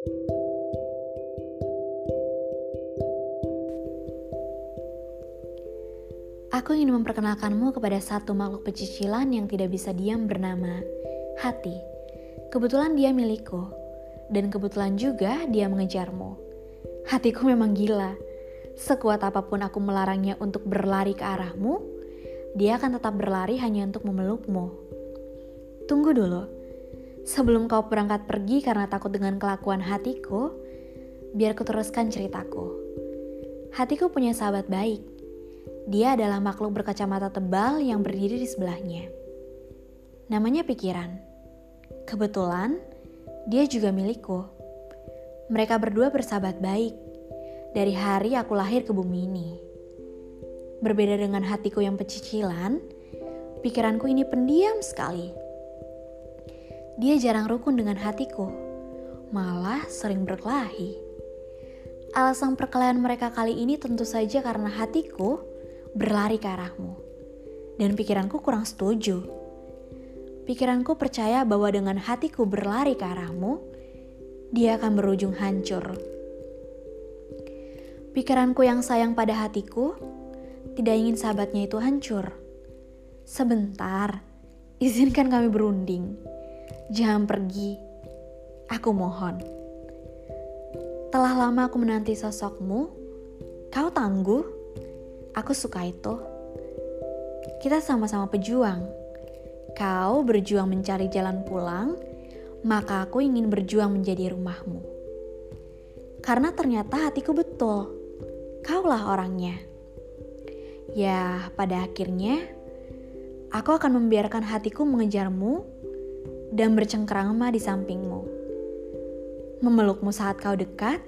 Aku ingin memperkenalkanmu kepada satu makhluk pecicilan yang tidak bisa diam bernama hati. Kebetulan dia milikku, dan kebetulan juga dia mengejarmu. Hatiku memang gila. Sekuat apa pun aku melarangnya untuk berlari ke arahmu, dia akan tetap berlari hanya untuk memelukmu. Tunggu dulu. Sebelum kau berangkat pergi karena takut dengan kelakuan hatiku, biar kuteruskan ceritaku. Hatiku punya sahabat baik, dia adalah makhluk berkacamata tebal yang berdiri di sebelahnya. Namanya pikiran. Kebetulan, dia juga milikku. Mereka berdua bersahabat baik dari hari aku lahir ke bumi ini. Berbeda dengan hatiku yang pecicilan, pikiranku ini pendiam sekali. Dia jarang rukun dengan hatiku, malah sering berkelahi. Alasan perkelahian mereka kali ini tentu saja karena hatiku berlari ke arahmu. Dan pikiranku kurang setuju. Pikiranku percaya bahwa dengan hatiku berlari ke arahmu, dia akan berujung hancur. Pikiranku yang sayang pada hatiku tidak ingin sahabatnya itu hancur. Sebentar, izinkan kami berunding. Jangan pergi. Aku mohon. Telah lama aku menanti sosokmu. Kau tangguh Aku suka itu. Kita sama-sama pejuang. Kau berjuang mencari jalan pulang, maka aku ingin berjuang menjadi rumahmu. Karena ternyata hatiku betul. Kaulah orangnya. Ya, pada akhirnya aku akan membiarkan hatiku mengejarmu dan bercengkrama di sampingmu. Memelukmu saat kau dekat,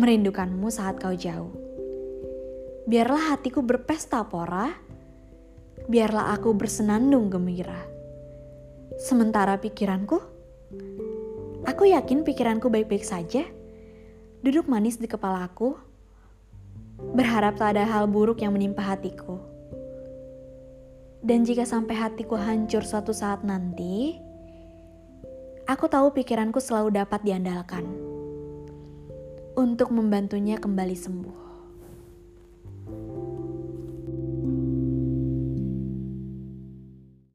merindukanmu saat kau jauh. Biarlah hatiku berpesta pora, biarlah aku bersenandung gembira. Sementara pikiranku, aku yakin pikiranku baik-baik saja, duduk manis di kepalaku, berharap tak ada hal buruk yang menimpa hatiku. Dan jika sampai hatiku hancur suatu saat nanti, aku tahu pikiranku selalu dapat diandalkan untuk membantunya kembali sembuh.